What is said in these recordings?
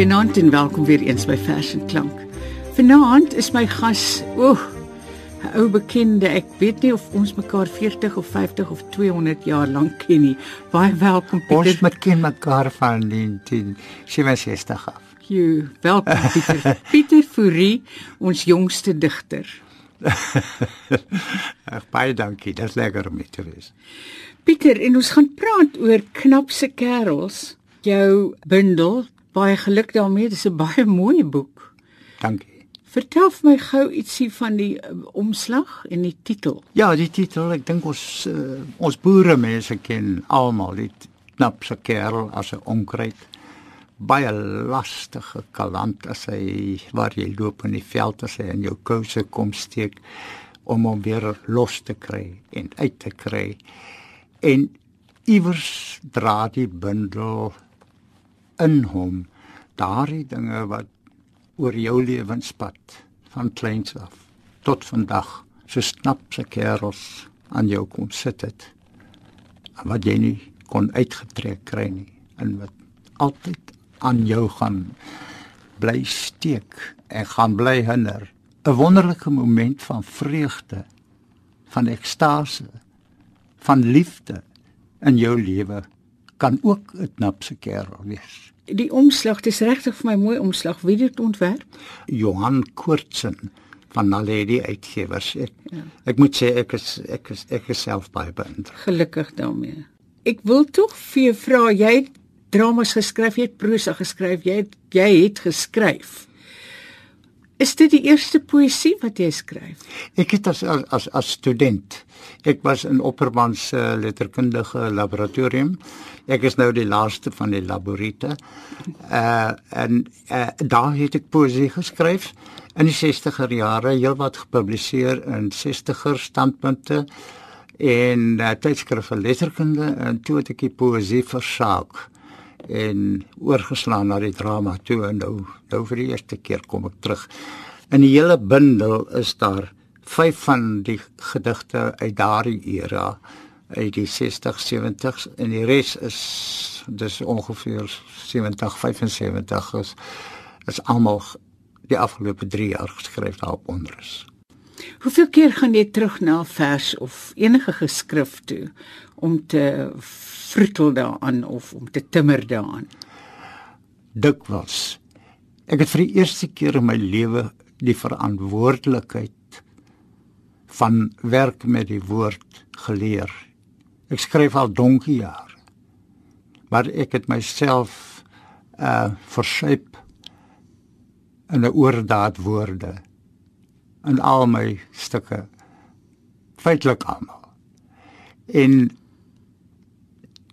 Goeienaand en welkom weer eens by Vers en Klank. Vanaand is my gas, oeg, 'n ou bekende. Ek weet nie of ons mekaar 40 of 50 of 200 jaar lank ken nie. Baie welkom Pieter. Ons met ken mekaar van 1967 af. Jy, welkom Pieter. Pieter Fourie, ons jongste digter. Ag baie dankie. Dit is lekker om hier te wees. Pieter, en ons gaan praat oor knapse kerels. Jou bundel, baie geluk daarmee. Dit is 'n baie mooi boek. Dankie. Vertel vir my gou ietsie van die uh, omslag en die titel. Ja, die titel, ek dink ons uh, ons boere mense ken almal die knapse kerel as 'n onkruid. Baie lastige kalant as hy waar jy loop in die veld as hy in jou kouse kom steek om hom weer los te kry en uit te kry. En iewers dra die bundel in hom daardie dinge wat oor jou lewenspad van kleins af tot vandag so snapse kerels aan jou kom sit het wat jy nie kon uitgetrek kry nie en wat altyd aan jou gaan bly steek en gaan bly hinder. 'n wonderlike moment van vreugde van ekstase van liefde in jou lewe kan ook 'n knapse kerel wees die omslag, dis regtig vir my mooi omslag. Wie het dit ontwerp? Johan Koortsen van Naledi Uitgewers. Ek, ja. ek moet sê ek is ek is ek is self baie beïndruk. Gelukkig daarmee. Ek wil tog vir jou vra, jy het dramas geskryf, jy het prosa geskryf, jy het jy het geskryf. Is dit die eerste poësie wat jy skryf? Ek het as as as student. Ek was in Opperman se letterkundige laboratorium. Ek is nou die laaste van die laboriete. Uh en uh, daar het ek poësie geskryf in die 60er jare, heelwat gepubliseer in 60er standpunte en uh, tydskrifte letterkunde en toe het ek die poësie versaak en oorgeslaan na die drama toe en nou nou vir die eerste keer kom ek terug. In die hele bundel is daar vyf van die gedigte uit daardie era uit die 60s 70s en die res is dis ongeveer 70 75 is is almal die afgelope 3 jaar geskryf daarop onder is. Hoeveel keer gaan jy terug na 'n vers of enige geskrif toe om te vroetel daaraan of om te timmer daaraan? Dikwels. Ek het vir die eerste keer in my lewe die verantwoordelikheid van werk met die woord geleer. Ek skryf al donkie jaar. Maar ek het myself uh versuip in 'n oordaad woorde in al my stukke feitelik almal. En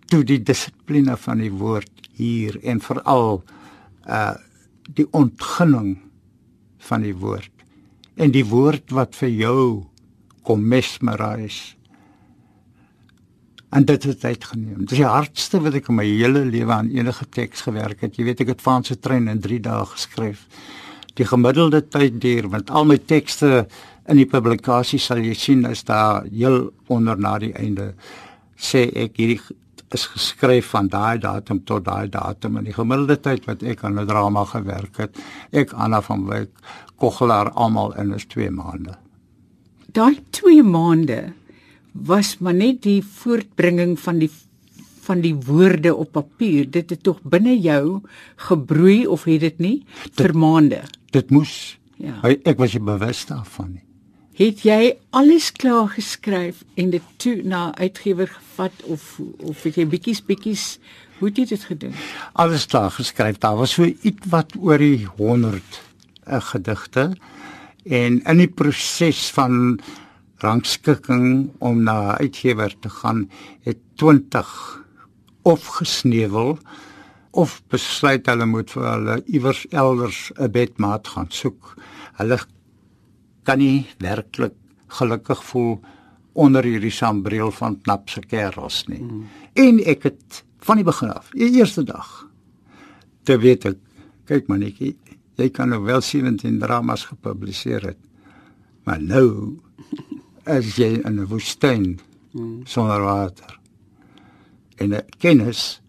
toe die dissipline van die woord hier en veral uh die ontginning van die woord en die woord wat vir jou kom mesmerise en dit het tyd geneem. Dit is die hardste wat ek in my hele lewe aan enige teks gewerk het. Jy weet ek het van se trein in 3 dae geskryf. Die gemiddelde tyd duur want al my tekste in die publikasie sal jy sien is daar heel onder na die einde sê ek hierdie is geskryf van daai datum tot daai datum en die gemiddelde tyd wat ek aan 'n drama gewerk het, ek Anna van Wyk, Koggelaar almal in is 2 maande. Daai 2 maande was maar net die voortbringing van die van die woorde op papier. Dit het tog binne jou gebroei of het dit nie dit, vir maande. Dit moes. Ja. Ek was bewus daarvan nie het jy alles klaar geskryf en dit toe na uitgewer gevat of of het jy bietjies bietjies hoe het jy dit gedoen? Alles klaar geskryf. Daar was so iets wat oor die 100 uh, gedigte en in die proses van rangskikking om na uitgewer te gaan het 20 of gesneuwel of besluit hulle moet vir hulle iewers elders 'n bedmaat gaan soek. Hulle kan nie werklik gelukkig voel onder hierdie sambreel van knapse kerels nie. Mm. En ek het van die begin af, die eerste dag, te weet ek, kyk manetjie, jy kan nou wel 17 dramas gepubliseer het. Maar nou as jy in 'n woestyn mm. sonder water en 'n kennis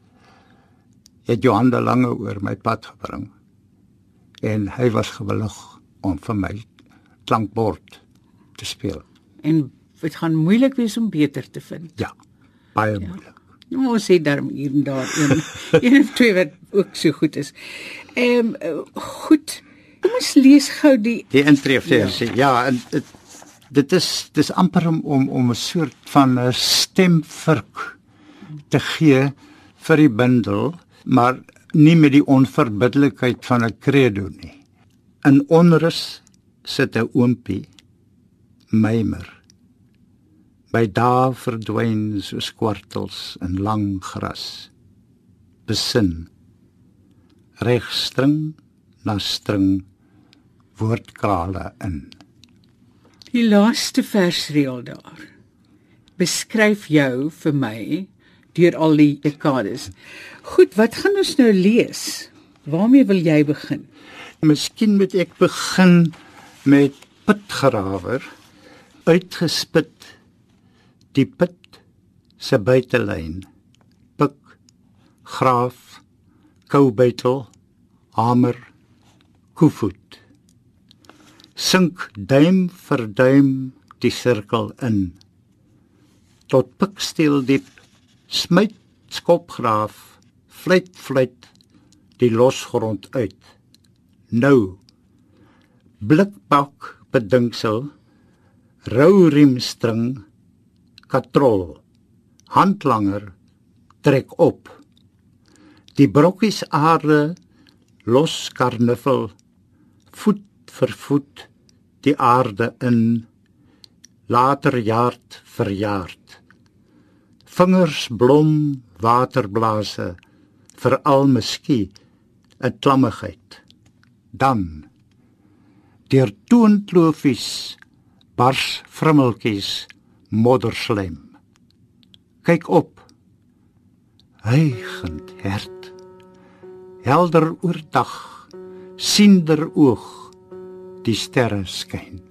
het Johan de Lange oor my pad gebring en hy was gewillig om vir my klankbord te speel. En dit gaan moeilik wees om beter te vind. Ja, baie ja. moeilik. Nou ons sê daarom hier en daar een een of twee wat ook so goed is. Ehm um, goed. Kom ons lees gou die die intreefversie. Ja, ja en dit dit is dis amper om om om 'n soort van 'n stemvirk te gee vir die bindel, maar nie met die onverbiddelikheid van 'n credo nie. In onrus sit 'n oompie mymer by dae verdwyn soos kwartels in lang gras. Besin. Regstring na string woordkrale in. Die laaste versreël daar. Beskryf jou vir my deur al die dekades. Goed wat gaan ons nou lees? Waarmee wil jy begin? Miskien moet ek begin met pitgrawer uitgespit die put se buitelyn. Pik graaf koubytel hamer koevoet. Sink duim vir duim die sirkel in. Tot piksteel diep smyt skopgraaf fluit fluit die losgrond uit. Nou blikbak bedinksel rou riemstring katrol handlanger trek op. Die brokkies aarde los karnuffel voet vir voet die aarde in later jaard vir jaard vingers blom waterblase vir al meskie 'n klammigheid dan deur toontlofies bars vrummeltjies modderslem. Kyk op. Heigend hert. Helder oordag, siender oog, die sterre skyn.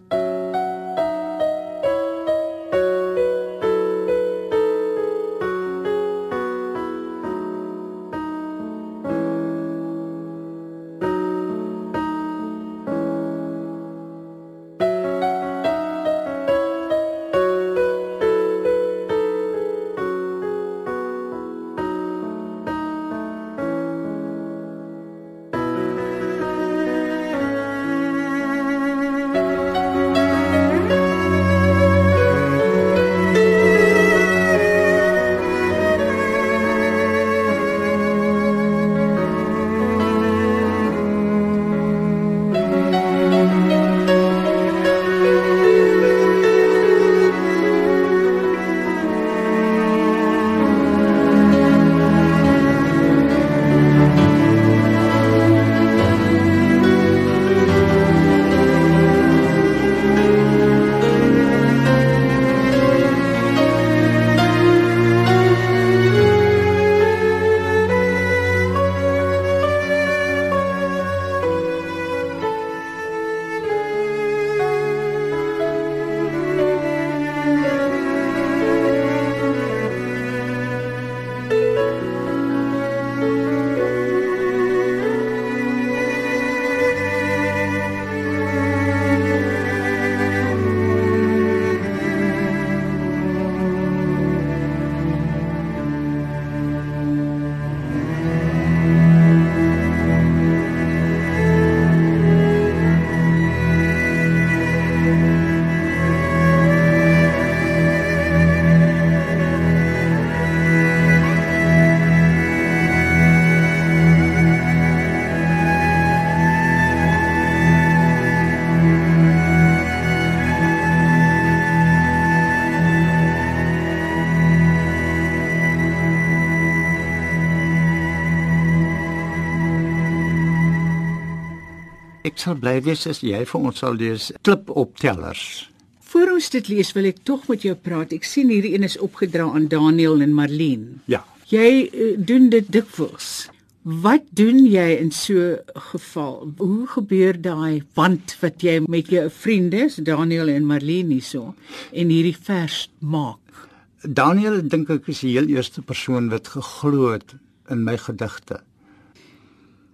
Ek sal bly wees as jy vir ons sal lees klip optellers. Voor ons dit lees, wil ek tog met jou praat. Ek sien hierdie een is opgedra aan Daniel en Marlene. Ja. Jy uh, doen dit dikwels. Wat doen jy in so geval? Hoe gebeur daai wand wat jy met jou vriende, Daniel en Marlene hierso, en hierdie vers maak? Daniel dink ek is die heel eerste persoon wat geglo het in my gedigte.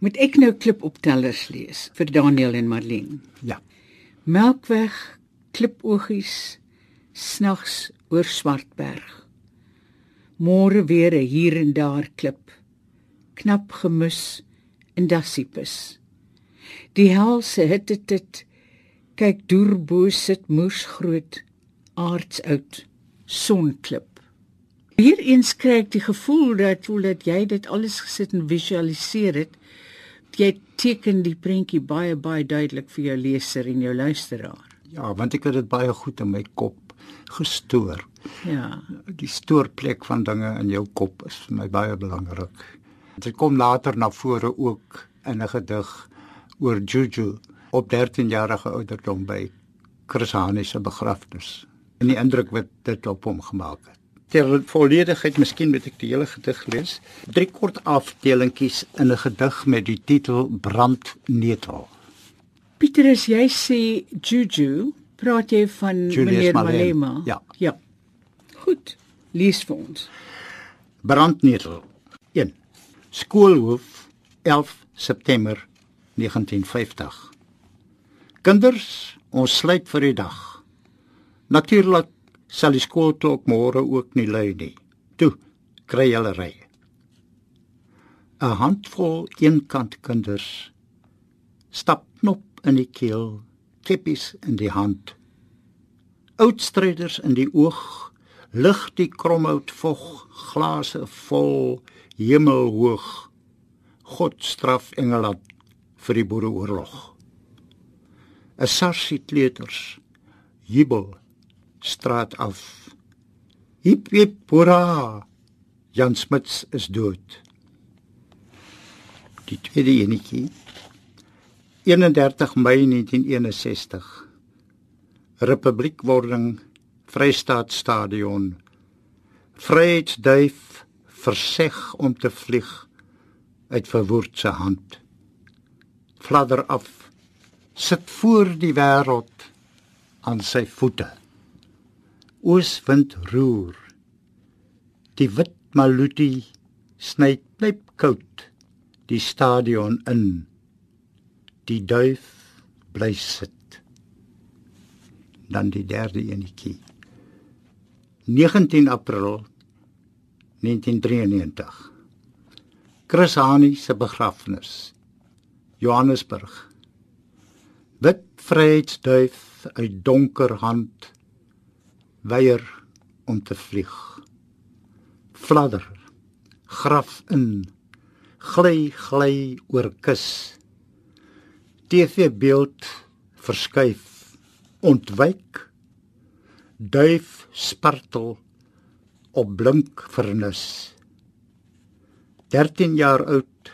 Moet ek nou klipoptellers lees vir Daniel en Marlene? Ja. Melkweg, klipoogies, snags oor Swartberg. Môre weer 'n hier en daar klip. Knap gemis in Dassipus. Die helse hitte dit kyk deur sit moes groot aards oud sonklip. Hier eens kry ek die gevoel dat voel dat jy dit alles gesit en visualiseer het. Jy teken die prentjie baie baie duidelik vir jou leser en jou luisteraar. Ja, want ek het dit baie goed in my kop gestoor. Ja. Die stoorplek van dinge in jou kop is vir my baie belangrik. Dit kom later na vore ook in 'n gedig oor Juju op 13 jarige ouderdom by Chris Hani se begrafnis. En die indruk wat dit op hom gemaak het. Ter volledigheid, miskien moet ek die hele gedig lees. Drie kort afdelingkies in 'n gedig met die titel Brandnetel. Pieter, as jy sê Juju, praat jy van Julius meneer Malema. Malema? Ja. Ja. Goed. Lees vir ons. Brandnetel 1. Skoolhoof 11 September 1950. Kinders, ons sluit vir die dag. Natuurlik sal die skoolklok môre ook nie lui nie. Toe, kry julle ry. 'n Handvol eenkant kinders stap knop in die keel, keppies in die hand. Oudstryders in die oog, lig die kromhout vog, glase vol, hemelhoog. God straf Engeland vir die boereoorlog. 'n Sarsie kleuters jubel straat af. Hip hip hoera! Jan Smuts is dood. Die tweede enetjie 31 Mei 1961 Republiekwording Vrystaat Stadion Vryheidsduif verseg om te vlieg uit verwoerd se hand fladder af sit voor die wêreld aan sy voete ooswind roer. Die wit maluti sny blyp koud die stadion in. Die duif bly sit. Dan die derde enetjie. 19 April 1993 Chris Hani se begrafnis. Johannesburg. Wit vryheidsduif uit donker hand weier om te vlieg. Fladder graf in gly gly oor kus. TV beeld verskuif ontwyk duif spartel op blink vernis 13 jaar oud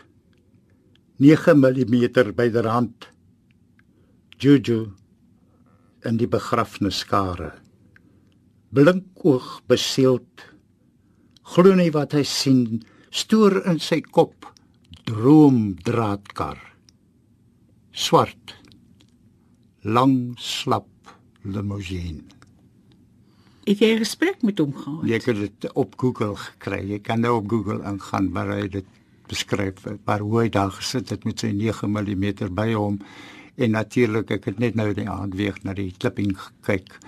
9 mm byderhand. Juju in die begrafnisskare blink oog beseeld glo nie wat hy sien stoor in sy kop droom draadkar. Swart lang slap limousine. Het jy 'n gesprek met hom gehad? jy kan dit op Google kry jy kan nou op Google ingaan waar hy dit beskryf waar hoe hy daar gesit het met sy 9 mm by hom. En natuurlik ek het net nou die aand weer na die klipping gekyk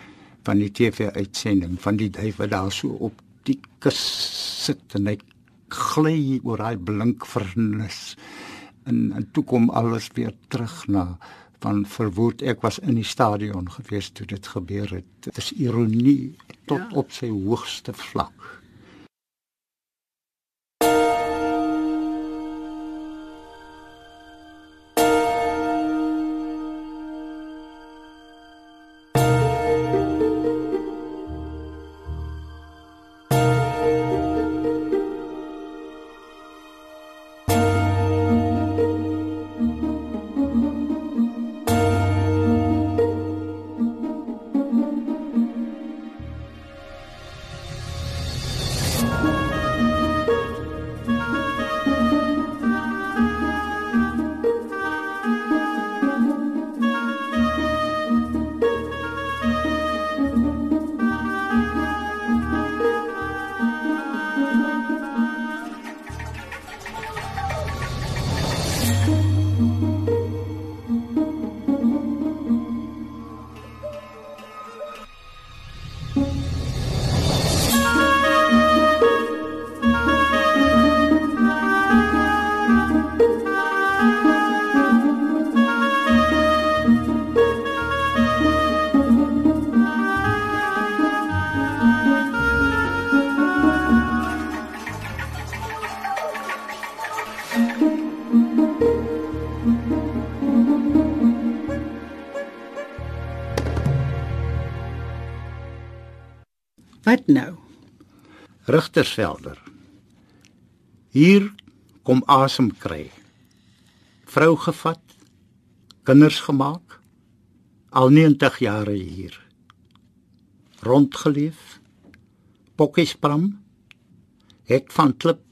van die TV uitsending van die duif wat daar so op die kus sit en hy gly oor daai blink vernis. En en toe kom alles weer terug na van verwoed ek was in die stadion gewees toe dit gebeur het. Dit is ironie tot ja. op sy hoogste vlak Wat nou? Rigtersvelder. Hier kom asem kry. Vrou gevat, kinders gemaak, al 90 jare hier. Rondgeleef. Pokkiespram. Hek van klip.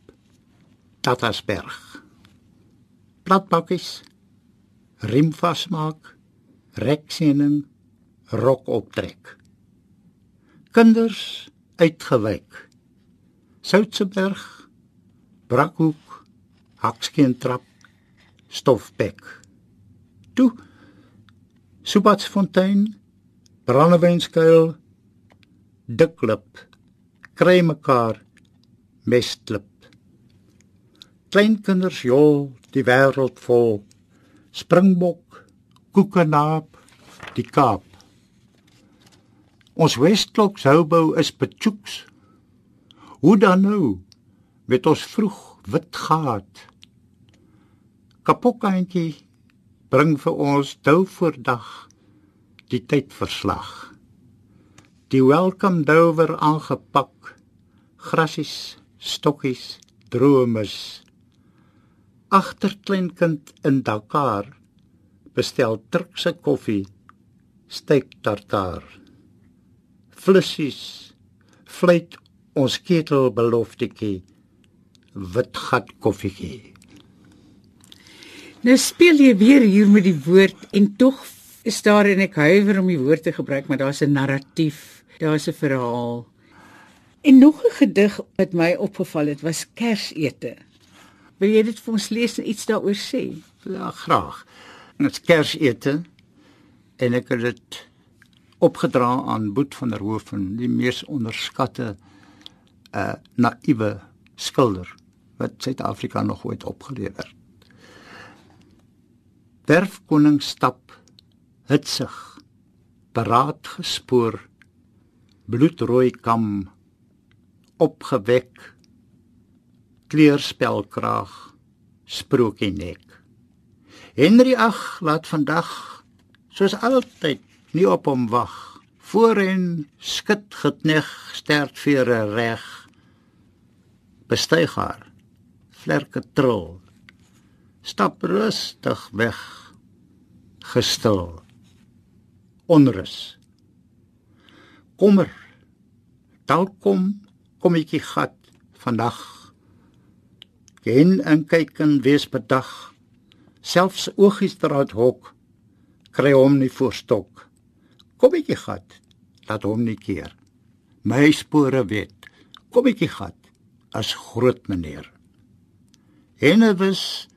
Tatasberg. Platpakkies. Riem vasmaak. Rekseening. Rok optrek. Kinders uitgewyk. Soutseberg. Brakhoek. Hakskeentrap. Stofbek. Toe Subatsfontein, Brandewynskuil, Diklip, kry mekaar mestlip. Kleinkinders jol die wêreld vol. Springbok, koekenaap, die Kaap. Ons Westklok soubou is betjoeks. Hoe dan nou met ons vroeg wit gaat? Kapokkantjie bring vir ons dou voor dag die tydverslag. Die welcome dover aangepak, grassies, stokkies, dromes. Agter kleinkind in Dakar bestel Turkse koffie, steak tartaar. Flissies, fluit ons ketel beloftetjie, wit gat koffietjie. Nou speel jy weer hier met die woord en tog is daar en ek huiwer om die woord te gebruik, maar daar's 'n narratief, daar's 'n verhaal. En nog 'n gedig wat my opgeval het was Kersete. Wil jy dit vir ons lees en iets daaroor sê? Ja, graag. Dit's Kersete en ek het dit opgedra aan Boet van der Hoofen, die mees onderskatte uh naïewe skilder wat Suid-Afrika nog ooit opgelewer. Het werfkoning stap hitsig paraat gespoor bloedrooi kam opgewek kleurspelkraag sprokie nek. Henry ag laat vandag soos altyd nie op hom wag. Voorin skud gekneg sterk vere reg. Bestyg haar. Vlerke tril stap rustig weg. Gestil. Onrus. Kommer. Dalk kom kommetjie gat vandag. Gen en kyk en wees bedag. Selfs oogies draad hok kry hom nie voorstok kommetjie gat. Laat hom nie keer. My spore weet. Kommetjie gat. As groot meneer. Henewes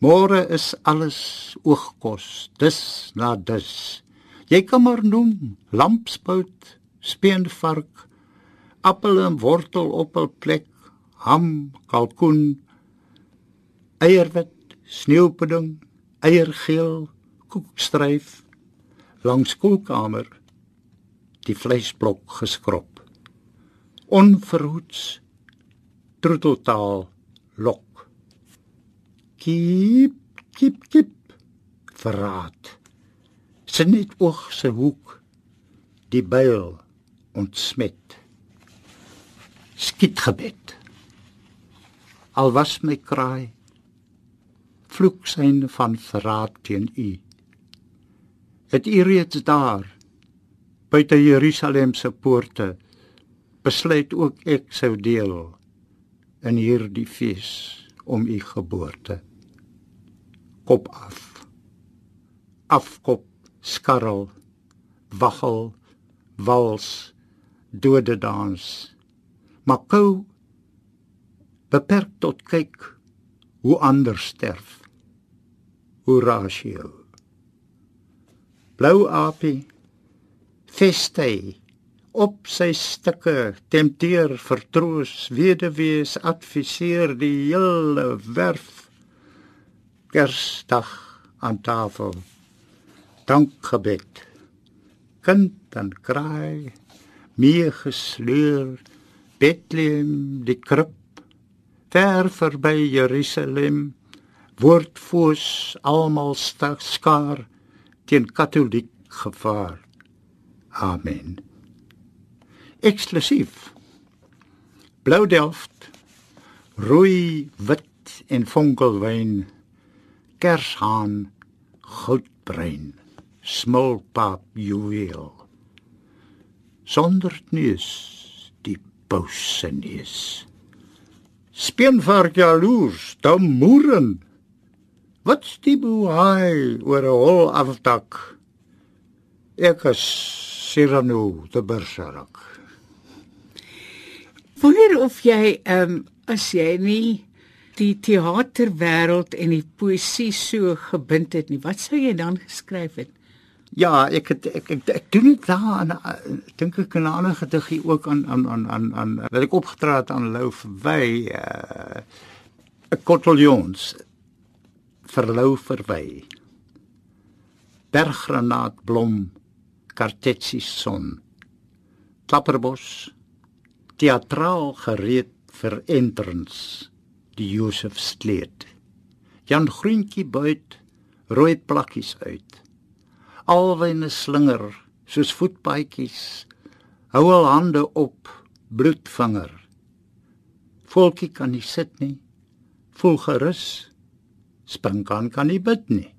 Môre is alles oogkos, dis na dis. Jy kan maar noem lampspout, speenvark, appel en wortel op 'n plek, ham, kalkoen, eierwit, sneeupudding, eiergeel, koekstryf langs koelkamer die vleisblok geskrob. Onverhoets troeteltaal lok Kip, kip, kip. Verraad. Sien net oog se hoek. Die byl ontsmet. Skiet gebed. Al was my kraai vloek syn van verraad teen u. Het u reeds daar buite Jerusalem se poorte besluit ook ek sou deel in hierdie fees om u geboorte kop af. Afkop, skarrel, waggel, wals, dode dans. Makou beperk tot kyk hoe ander sterf. Horatio. Blou apie festei op sy stukke tempteer vertroos weduwees adviseer die hele werf Kersdag aan tafel. Dankgebed. Kind en kraai, meer gesleur, Bethlehem die krib, ver verby Jerusalem, word foos almal stak skaar teen katoliek gevaar. Amen. eksklusief. Blou delft, rooi, wit en fonkelwyn, kershaan, goudbruin, smulpap juweel. Sonder neus, die bouse neus. Speenvark jaloers, dan moeren. Wat die boei oor 'n hol aftak. Ek is Cyrano de Bergerac. Wonder of jy ehm um, as jy nie die teaterwêreld en die poësie so gebind het nie, wat sou jy dan geskryf het? Ja, ek het ek ek, ek doen dit daar aan dink ek 'n ander gediggie ook aan aan aan aan aan wat ek opgetree het aan Lou verwy uh 'n kottelions verlou verwy. Berggranaatblom kartetsie son. Klapperbos teatraal gereed vir entrance die Josef sleet. Jan Groentjie buit rooi plakkies uit. Alwyne slinger soos voetpaadjies. Hou al hande op bloedvinger. Volkie kan nie sit nie. Voel gerus. Spring kan nie bid nie.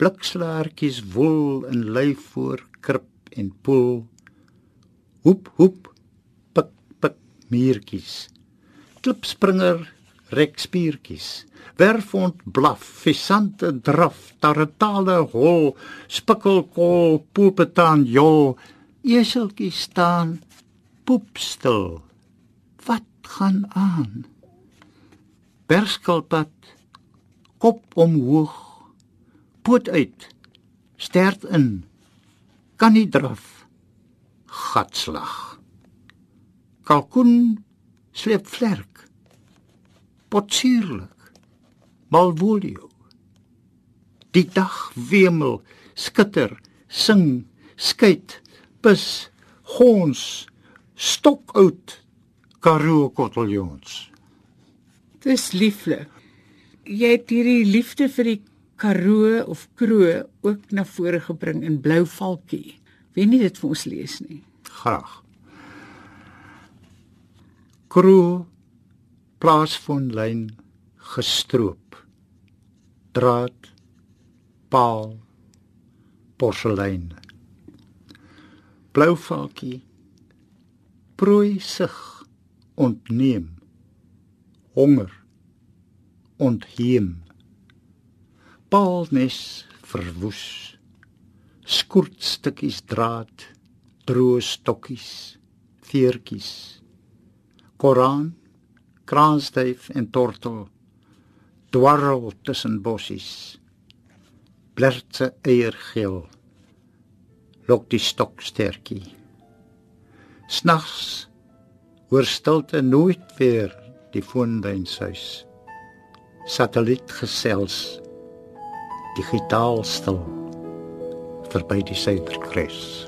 Blikslaartjies woel in lyf voor krip en poel. Hoep hoep pik pik muurtjies. Klipspringer rek spiertjies. Werfond blaf visante draf tartale hol spikkelkol poepetaan jol. Eseltjie staan poepstil. Wat gaan aan? Berskilpad kop omhoog poot uit stert in kan nie draf gatslag kalkoen sleep vlerk potsierlik. Malvolio. Die dag wemel, skitter, sing, skyt, pis, gons, stokout, karoo koteljons. Dis lieflik. Jy het hierdie liefde vir die karoo of kroo ook na vore gebring in blou valkie. Wie nie dit vir ons lees nie. Graag. Kroo plaasfonlyn gestroop draad paal porselein blouvalkie prooi sig ontneem honger ontheem. Paalnes verwoes skoortstukkies draad droë stokkies veertjies. Koran kraanstyf en tortel dwarrel tussen bossies. Blertse eiergeel lok die stokstertjie snags hoor stilte nooit weer die foonduinshuis satelliet gesels digitaal stil. Verby die suiderkruis